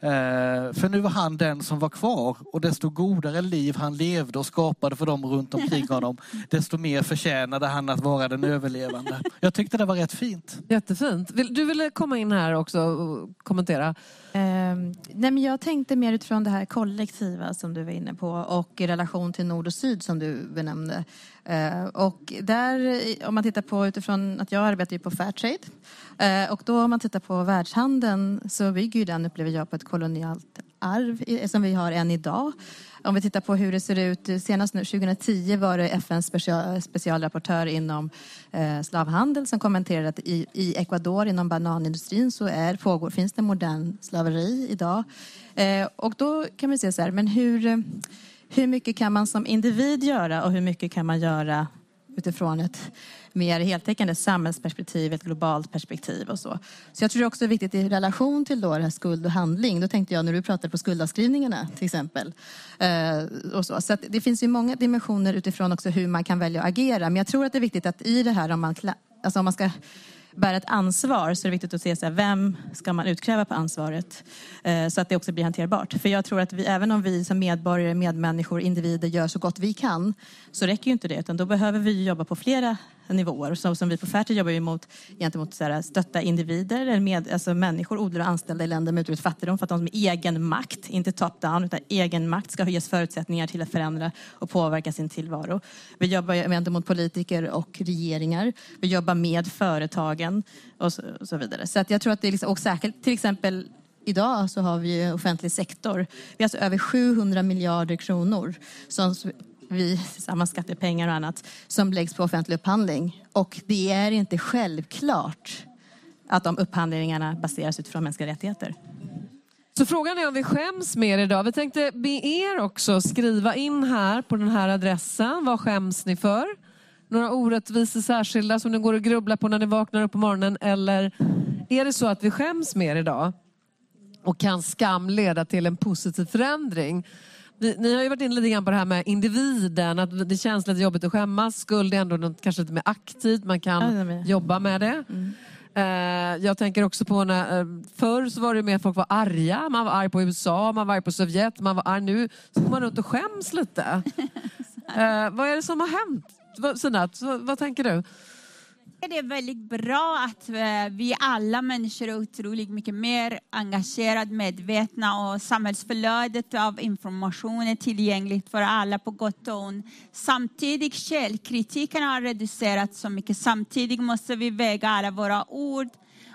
Eh, för nu var han den som var kvar och desto godare liv han levde och skapade för dem runt omkring honom desto mer förtjänade han att vara den överlevande. Jag tyckte det var rätt fint. Jättefint. Du ville komma in här också och kommentera. Eh, nej men jag tänkte mer utifrån det här kollektiva som du var inne på och i relation till nord och syd som du benämnde. Eh, och där, om man tittar på utifrån att jag arbetar ju på Fairtrade eh, och då om man tittar på världshandeln så bygger ju den, upplever jag, på ett kolonialt arv som vi har än idag. Om vi tittar på hur det ser ut, senast nu 2010 var det FNs special, specialrapportör inom eh, slavhandel som kommenterade att i, i Ecuador inom bananindustrin så är, pågår, finns det modern slaveri idag. Eh, och då kan man se så här, men hur hur mycket kan man som individ göra och hur mycket kan man göra utifrån ett mer heltäckande samhällsperspektiv, ett globalt perspektiv och så. Så jag tror det också är viktigt i relation till då det här skuld och handling. Då tänkte jag när du pratade på skuldavskrivningarna till exempel. Eh, och så så det finns ju många dimensioner utifrån också hur man kan välja att agera. Men jag tror att det är viktigt att i det här om man, alltså om man ska bär ett ansvar så är det viktigt att se så här, vem ska man utkräva på ansvaret eh, så att det också blir hanterbart. För jag tror att vi, även om vi som medborgare, medmänniskor, individer gör så gott vi kan så räcker ju inte det utan då behöver vi jobba på flera nivåer. Så som vi på Fairtrade jobbar ju mot, gentemot så här, stötta individer, med, alltså människor, odlare och anställda i länder med utbredd fattigdom för att de med egen makt, inte top-down, utan egen makt ska ges förutsättningar till att förändra och påverka sin tillvaro. Vi jobbar gentemot politiker och regeringar. Vi jobbar med företagen och så, och så vidare. Så att jag tror att det är liksom, och särskilt till exempel Idag så har vi offentlig sektor. Vi har alltså över 700 miljarder kronor som vi, tillsammans skattepengar och annat, som läggs på offentlig upphandling. Och det är inte självklart att de upphandlingarna baseras utifrån mänskliga rättigheter. Så frågan är om vi skäms mer idag. Vi tänkte be er också skriva in här på den här adressen. Vad skäms ni för? Några orättvisor särskilda som ni går och grubblar på när ni vaknar upp på morgonen? Eller är det så att vi skäms mer idag? Och kan skam leda till en positiv förändring? Ni, ni, har ju varit inne lite grann på det här med individen, att det känns lite jobbigt att skämmas. Skuld är ändå något, kanske lite mer aktivt, man kan ja, jobba med det. Mm. Uh, jag tänker också på när, uh, förr så var det mer folk var arga. Man var arg på USA, man var arg på Sovjet, man var arg. Nu så går man runt och skäms lite. Uh, vad är det som har hänt? Sinat, vad, vad tänker du? Det är väldigt bra att eh, vi alla människor är otroligt mycket mer engagerade, medvetna och samhällsflödet av information är tillgängligt för alla på gott och ont. Samtidigt källkritiken har reducerats så mycket. Samtidigt måste vi väga alla våra ord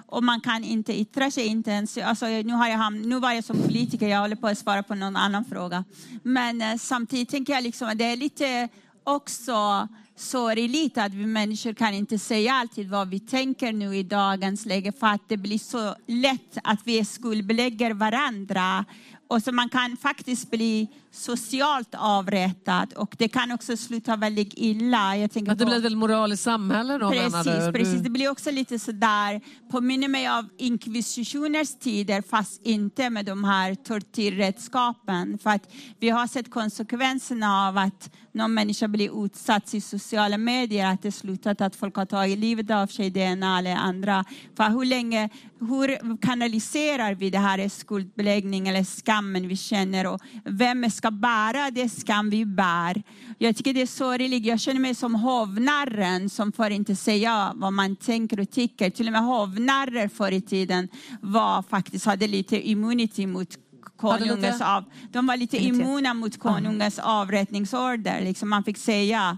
och man kan inte yttra sig inte ens. Alltså, nu, har jag, nu var jag som politiker, jag håller på att svara på någon annan fråga. Men eh, samtidigt tänker jag liksom att det är lite också sorgligt att vi människor kan inte säga alltid vad vi tänker nu i dagens läge för att det blir så lätt att vi skuldbelägger varandra och så man kan faktiskt bli socialt avrättad och det kan också sluta väldigt illa. Jag tänker att det på... blir ett väldigt moraliskt samhälle då Precis, precis. det blir också lite sådär, påminner mig av inkvisitioners tider fast inte med de här tortyrredskapen. För att vi har sett konsekvenserna av att någon människa blir utsatt i sociala medier, att det slutat att folk har tagit livet av sig, det ena eller andra. För hur länge, hur kanaliserar vi det här skuldbeläggning eller skammen vi känner och vem ska bära det skam vi bär? Jag tycker det är sorgligt. Jag känner mig som hovnarren som får inte säga vad man tänker och tycker. Till och med hovnarrer förr i tiden var faktiskt, hade lite immunitet mot konungens av, de var lite immuna mot konungens avrättningsorder. Liksom man fick säga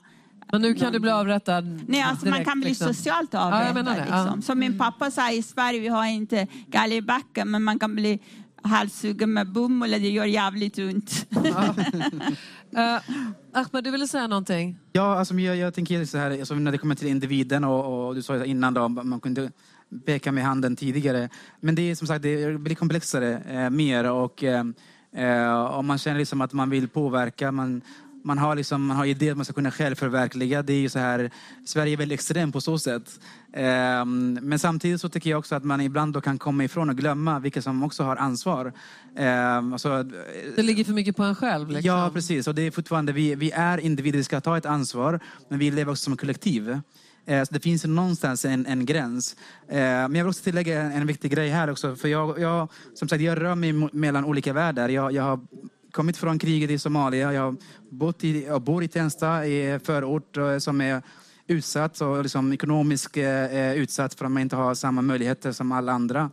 men nu kan du bli avrättad Nej, alltså direkt, man kan bli liksom. socialt avrättad. Ja, liksom. Som min pappa sa i Sverige, vi har inte galgbacken, men man kan bli halshuggen med bomull det gör jävligt ont. Uh, Ahmed, du ville säga någonting? Ja, alltså, jag, jag tänker så här, alltså, när det kommer till individen och, och du sa innan då, man kunde peka med handen tidigare. Men det är som sagt, det blir komplexare eh, mer och eh, eh, om man känner liksom att man vill påverka, man, man har, liksom, man har idéer att man ska kunna självförverkliga. Det är ju så här, Sverige är väldigt extremt på så sätt. Eh, men samtidigt så tycker jag också att man ibland då kan komma ifrån och glömma vilka som också har ansvar. Eh, alltså, det ligger för mycket på en själv? Liksom. Ja, precis. Och det är fortfarande, vi, vi är individer, vi ska ta ett ansvar, men vi lever också som kollektiv. Eh, så det finns någonstans en, en gräns. Eh, men jag vill också tillägga en, en viktig grej här också. För jag, jag, som sagt, jag rör mig mellan olika världar. Jag, jag har kommit från kriget i Somalia. Jag bott i, jag bor i Tensta, i förort eh, som är utsatt och liksom ekonomiskt eh, eh, utsatt för att man inte har samma möjligheter som alla andra.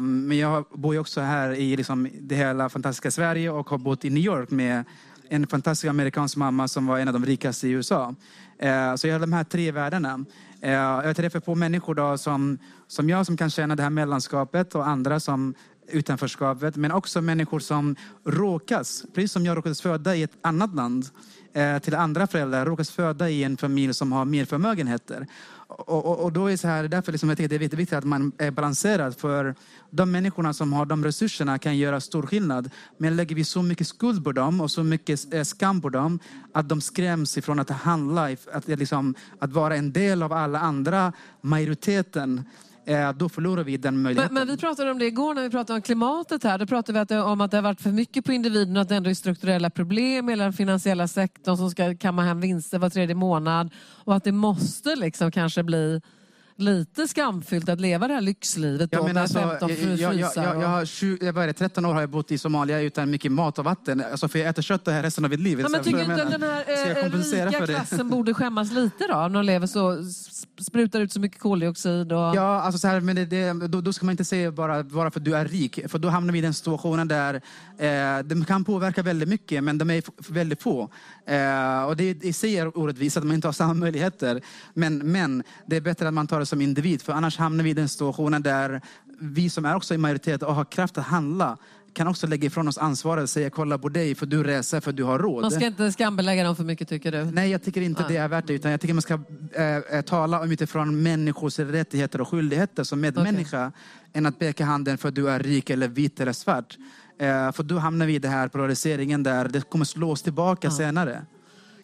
Men jag bor ju också här i liksom det hela fantastiska Sverige och har bott i New York med en fantastisk amerikansk mamma som var en av de rikaste i USA. Eh, så jag har de här tre världarna. Eh, jag träffar på människor då som, som jag som kan känna det här mellanskapet och andra som utanförskapet. Men också människor som råkas, precis som jag råkades föda i ett annat land Eh, till andra föräldrar, råkas föda i en familj som har mer förmögenheter. Och, och, och, då är det så här, därför liksom jag tycker det är viktigt att man är balanserad. För de människorna som har de resurserna kan göra stor skillnad. Men lägger vi så mycket skuld på dem och så mycket eh, skam på dem att de skräms ifrån att handla, att, liksom, att vara en del av alla andra, majoriteten då förlorar vi den möjligheten. Men, men, vi pratade om det igår när vi pratade om klimatet här. Då pratade vi om att det har varit för mycket på individen och att det ändå är strukturella problem i den finansiella sektorn som ska kamma hem vinster var tredje månad och att det måste liksom kanske bli lite skamfyllt att leva det här lyxlivet då, med alltså, 15 frysar. Jag, jag, jag, jag har 20, jag började, 13 år har jag bott i Somalia utan mycket mat och vatten. Alltså för jag äter kött här resten av mitt liv. Ja, men tycker du inte att den här äh, rika klassen borde skämmas lite då? Om de lever så, sprutar ut så mycket koldioxid? Och... Ja, alltså så här, men det, det, då, då, ska man inte säga bara, bara för att du är rik. För då hamnar vi i den situationen där eh, de kan påverka väldigt mycket, men de är väldigt få. Eh, och det i sig är orättvist att man inte har samma möjligheter. Men, men det är bättre att man tar det som individ. För annars hamnar vi i den situationen där vi som är också i majoritet och har kraft att handla kan också lägga ifrån oss ansvaret och säga kolla på dig för du reser för du har råd. Man ska inte skambelägga dem för mycket tycker du? Nej, jag tycker inte Nej. det är värt det. Utan jag tycker man ska äh, tala om utifrån människors rättigheter och skyldigheter som medmänniska okay. än att peka handen för du är rik eller vit eller svart. Äh, för då hamnar vi i den här polariseringen där det kommer slås tillbaka ja. senare.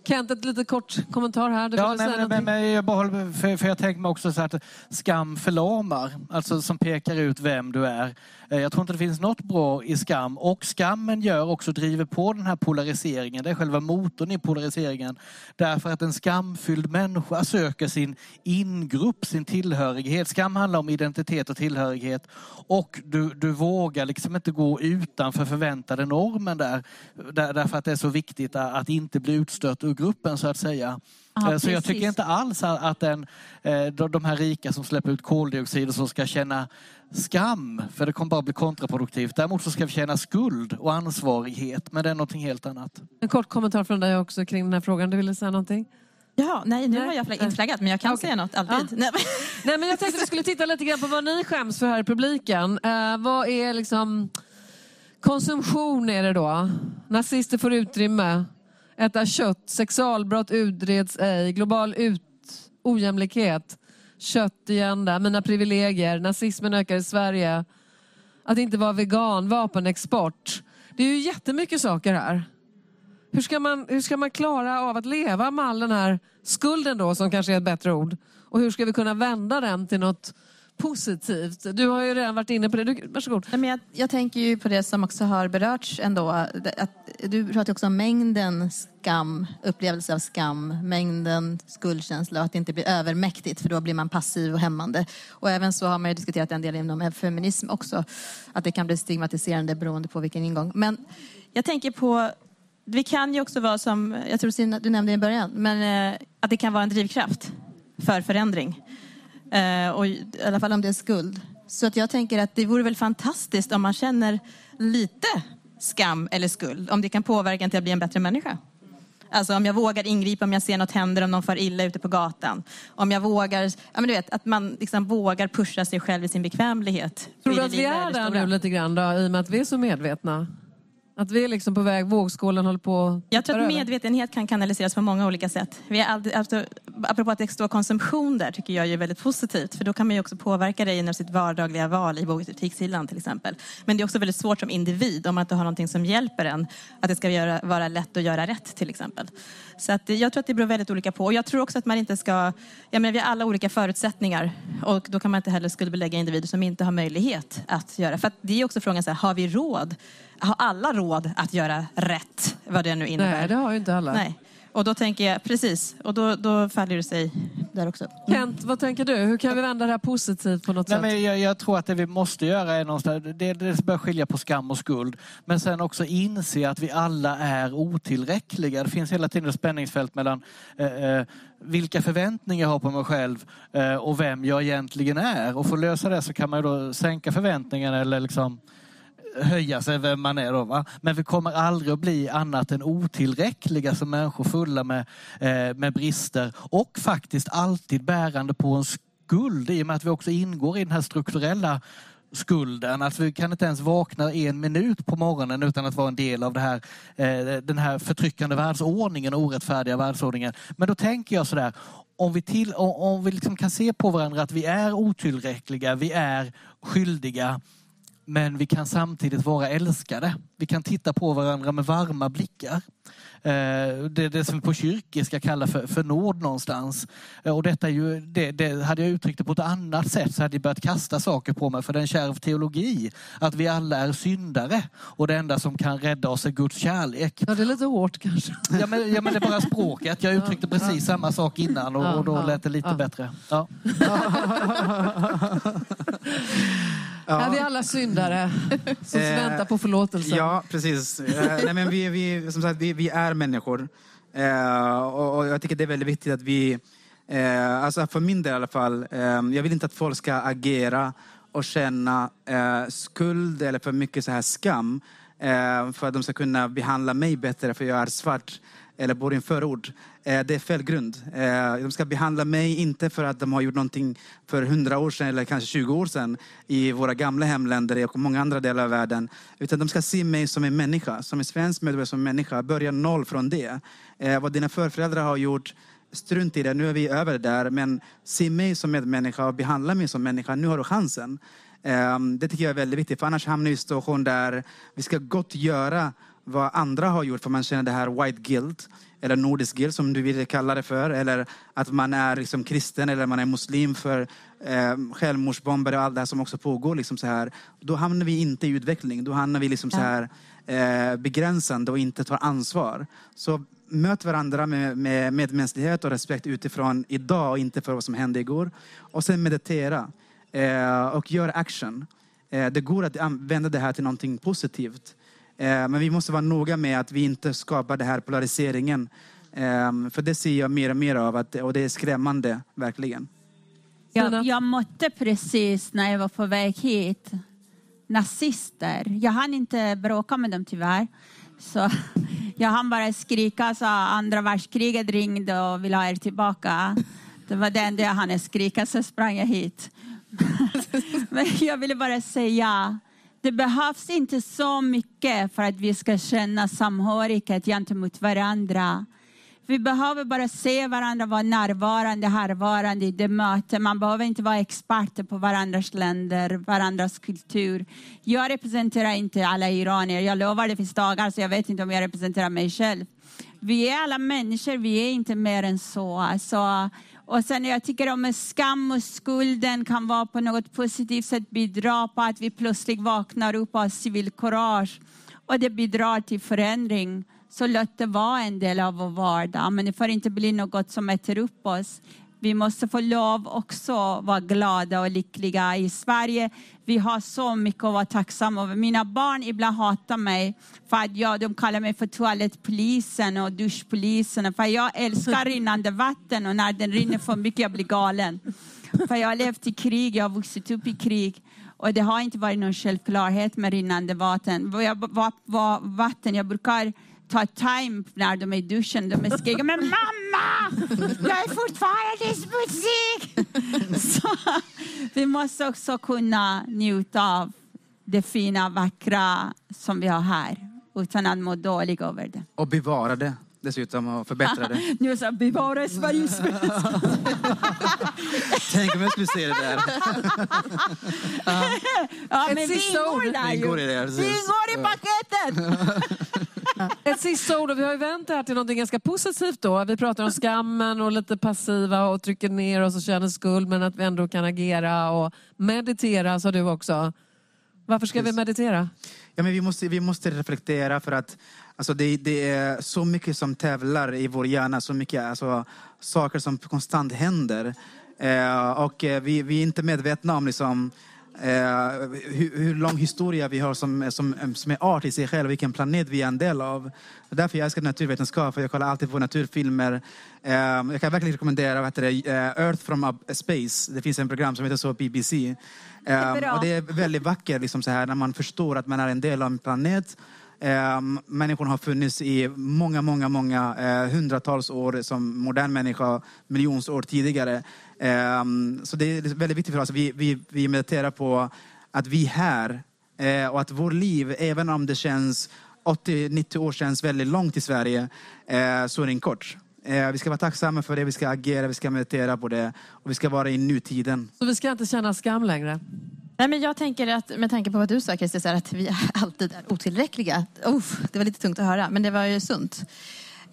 Kent, ett lite kort kommentar här. Du ja, nej, men, men, jag bara, för, för jag tänker mig också så att skam förlamar, alltså som pekar ut vem du är. Eh, jag tror inte det finns något bra i skam och skammen gör också, driver på den här polariseringen. Det är själva motorn i polariseringen. Därför att en skamfylld människa söker sin ingrupp, sin tillhörighet. Skam handlar om identitet och tillhörighet och du, du vågar liksom inte gå utanför förväntade normen där. Därför att det är så viktigt att inte bli utstött ur gruppen så att säga. Ja, eh, så jag tycker inte alls att den, eh, de här rika som släpper ut koldioxid och som ska känna skam, för det kommer bara bli kontraproduktivt. Däremot så ska vi känna skuld och ansvarighet, men det är någonting helt annat. En kort kommentar från dig också kring den här frågan. Du ville säga någonting? Ja, nej, nu nej. har jag inte flaggat, men jag kan okay. säga något alltid. Ja. nej, men jag tänkte att vi skulle titta lite grann på vad ni skäms för här i publiken. Uh, vad är liksom... Konsumtion är det då. Nazister får utrymme. Äta kött. Sexualbrott utreds ej. Global ut, ojämlikhet kött igen där, mina privilegier, nazismen ökar i Sverige, att inte vara vegan, vapenexport. Det är ju jättemycket saker här. Hur ska man, hur ska man klara av att leva med all den här skulden då, som kanske är ett bättre ord? Och hur ska vi kunna vända den till något positivt. Du har ju redan varit inne på det. Du, varsågod. Men jag, jag tänker ju på det som också har berörts ändå. Att, du pratar också om mängden skam, upplevelse av skam, mängden skuldkänsla och att det inte blir övermäktigt för då blir man passiv och hämmande. Och även så har man ju diskuterat en del inom feminism också, att det kan bli stigmatiserande beroende på vilken ingång. Men jag tänker på vi kan ju också vara som, jag tror du nämnde i början, men eh, att det kan vara en drivkraft för förändring. Eh, och, I alla fall om det är skuld. Så att jag tänker att det vore väl fantastiskt om man känner lite skam eller skuld. Om det kan påverka en till att bli en bättre människa. Alltså om jag vågar ingripa om jag ser något händer, om någon far illa ute på gatan. Om jag vågar, ja men du vet, att man liksom vågar pusha sig själv i sin bekvämlighet. Tror du att vi är där nu lite grann då, i och med att vi är så medvetna? Att vi är liksom på väg, vågskålen håller på Jag tror att medvetenhet kan kanaliseras på många olika sätt. Vi är alltid, alltså, apropå att det står konsumtion där tycker jag är väldigt positivt. För då kan man ju också påverka det inom sitt vardagliga val i bokhyllan till exempel. Men det är också väldigt svårt som individ om man inte har någonting som hjälper en. Att det ska göra, vara lätt att göra rätt till exempel. Så att, jag tror att det beror väldigt olika på. Och jag tror också att man inte ska... Jag menar, vi har alla olika förutsättningar. Och då kan man inte heller skuldbelägga individer som inte har möjlighet att göra. För att det är också frågan, så här, har vi råd? Har alla råd att göra rätt? Vad det nu innebär. Nej, det har ju inte alla. Nej. Och då tänker jag, precis, och då, då faller det sig där också. Kent, vad tänker du? Hur kan vi vända det här positivt på något Nej, sätt? men jag, jag tror att det vi måste göra är någonstans, det, det bör skilja på skam och skuld. Men sen också inse att vi alla är otillräckliga. Det finns hela tiden ett spänningsfält mellan eh, eh, vilka förväntningar jag har på mig själv eh, och vem jag egentligen är. Och för att lösa det så kan man ju då sänka förväntningarna eller liksom höja sig vem man är då. Va? Men vi kommer aldrig att bli annat än otillräckliga som människor fulla med, eh, med brister och faktiskt alltid bärande på en skuld i och med att vi också ingår i den här strukturella skulden. Alltså vi kan inte ens vakna en minut på morgonen utan att vara en del av det här, eh, den här förtryckande världsordningen orättfärdiga världsordningen. Men då tänker jag sådär, om vi, till, om, om vi liksom kan se på varandra att vi är otillräckliga, vi är skyldiga men vi kan samtidigt vara älskade. Vi kan titta på varandra med varma blickar. Eh, Det är det som vi på kyrkiska kallar för, för nåd någonstans. Eh, Och detta är ju, det, det, hade jag uttryckt det på ett annat sätt så hade jag börjat kasta saker på mig för det är en kärv teologi. Att vi alla är syndare och det enda som kan rädda oss är Guds kärlek. Ja, det är lite hårt kanske. Ja men, ja, men det är bara språket. Jag uttryckte precis samma sak innan och, och då Ja, lät det lite ja. bättre. Ja. Är vi alla syndare som Eh, väntar på förlåtelse? Ja, precis. Eh, Nej, men vi, vi, som sagt, vi, vi är människor. Eh, och, och jag tycker det är väldigt viktigt att vi, eh, alltså för min del i alla fall, eh, jag vill inte att folk ska agera och känna skuld eller för mycket så här skam för att de ska kunna behandla mig bättre för jag är svart eller bor i en förort. Eh, det är fel grund. Eh, de ska behandla mig inte för att de har gjort någonting för hundra år sedan eller kanske 20 år sedan i våra gamla hemländer och många andra delar av världen. Utan de ska se mig som en människa, som en svensk medborgare, som en människa. Börja noll från det. Eh, vad dina förfäder har gjort, strunt i det. Nu är vi över det där. Men se mig som medmänniska och behandla mig som människa. Nu har du chansen. Det tycker jag är väldigt viktigt. För annars hamnar vi i en situation där vi ska gott göra vad andra har gjort för man känner det här white guilt eller nordisk som du vill kalla det för eller att man är liksom kristen eller man är muslim för eh, självmordsbombare och allt det här som också pågår liksom så här. Då hamnar vi inte i utveckling. Då hamnar vi liksom så här eh, begränsande och inte tar ansvar. Så möt varandra med, med medmänsklighet och respekt utifrån idag och inte för vad som hände igår. Och sen meditera eh, och gör action. Eh, det går att använda det här till någonting positivt. Eh, Men vi måste vara noga med att vi inte skapar den här polariseringen. Eh, För det ser jag mer och mer av att, och det är skrämmande, verkligen. Jag, jag mötte precis när jag var på väg hit nazister. Jag hann inte bråka med dem tyvärr. Så jag hann bara skrika så andra världskriget ringde och ville ha er tillbaka. Det var det enda jag hann skrika, så sprang jag hit. Men jag ville bara säga, det behövs inte så mycket för att vi ska känna samhörighet gentemot varandra. Vi behöver bara se varandra, vara närvarande, härvarande i det mötet. Man behöver inte vara experter på varandras länder, varandras kultur. Jag representerar inte alla iranier. Jag lovar, det finns dagar så jag vet inte om jag representerar mig själv. Vi är alla människor, vi är inte mer än så. Alltså, och sen jag tycker om skam och skulden kan vara på något positivt sätt bidra på att vi plötsligt vaknar upp och har civilkurage. Och det bidrar till förändring. Så låt det vara en del av vår vardag. Men det får inte bli något som äter upp oss. Vi måste få lov också vara glada och lyckliga. I Sverige vi har så mycket att vara tacksamma över. Mina barn ibland hatar mig för att jag, de kallar mig för toalettpolisen och duschpolisen. För jag älskar rinnande vatten och när den rinner för mycket jag blir galen. För jag har levt i krig, jag har vuxit upp i krig. Och det har inte varit någon självklarhet med rinnande vatten. Jag, vatten. jag brukar ta time när de är i duschen. De skriker men mamma, jag är fortfarande smutsig. Så vi måste också kunna njuta av det fina, vackra som vi har här utan att må dåligt över det. Och bevara det dessutom och förbättra det. Nu så bevara Sveriges. Tänk om jag skulle se det där. Ja, men ord. ingår där Det ju. det, ingår i paketet. Ett sista ord, och vi har ju vänt det här till något ganska positivt då. Vi pratar om skammen och lite passiva och trycker ner oss och känner skuld men att vi ändå kan agera och meditera sa du också. Varför ska vi meditera? Ja, men vi, måste, vi måste reflektera för att alltså, det, det är så mycket som tävlar i vår hjärna, så mycket alltså, saker som konstant händer. Eh, och eh, vi, vi är inte medvetna om liksom, eh, hur, hur lång historia vi har som, som, som är art i sig själv, vilken planet vi är en del av. Därför jag älskar naturvetenskap, för jag kollar alltid på naturfilmer. Eh, jag kan verkligen rekommendera vad heter det, eh, Earth from Space. Det finns en program som heter så BBC. Eh, bra. och det är väldigt vackert liksom så här, när man förstår att man är en del av en planet. Eh, människan har funnits i många, många, många eh, hundratals år som modern människa, miljons år tidigare. Eh, så det är väldigt viktigt för oss. Vi, vi, vi mediterar på att vi är här eh, och att vår liv, även om det känns 80-90 år känns väldigt långt i Sverige, eh, så är den kort. Eh, vi ska vara tacksamma för det, vi ska agera, vi ska meditera på det och vi ska vara i nutiden. Så vi ska inte känna skam längre? Nej, men jag tänker att med tanke på vad du sa Christer, att vi alltid är otillräckliga. Uff, det var lite tungt att höra, men det var ju sunt.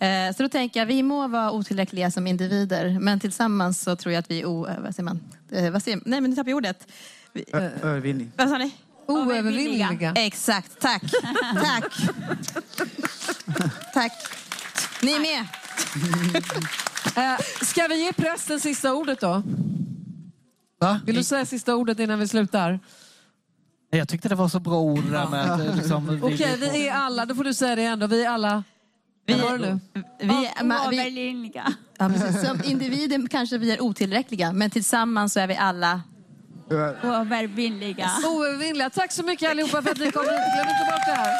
Eh, Så då tänker jag, vi må vara otillräckliga som individer, men tillsammans så tror jag att vi är o... eh, Vad säger man? Eh, Vad säger, nej, men nu tappade jag ordet. Övervinning. vad sa ni? Oövervinneliga. Exakt, tack. tack. tack. Ni är med. Ska vi ge prästen sista ordet då? Va? Vill du säga sista ordet innan vi slutar? Jag tyckte det var så bra ord det där med att liksom, Okej, vi är alla, då får du säga det ändå, vi är alla... Vi, vi, vi, Oövervinnliga. ja, precis. Som individer kanske vi är otillräckliga, men tillsammans så är vi alla Oövervinnliga. Oövervinnliga. Tack så mycket allihopa för att ni kom hit. Glöm inte bort det här.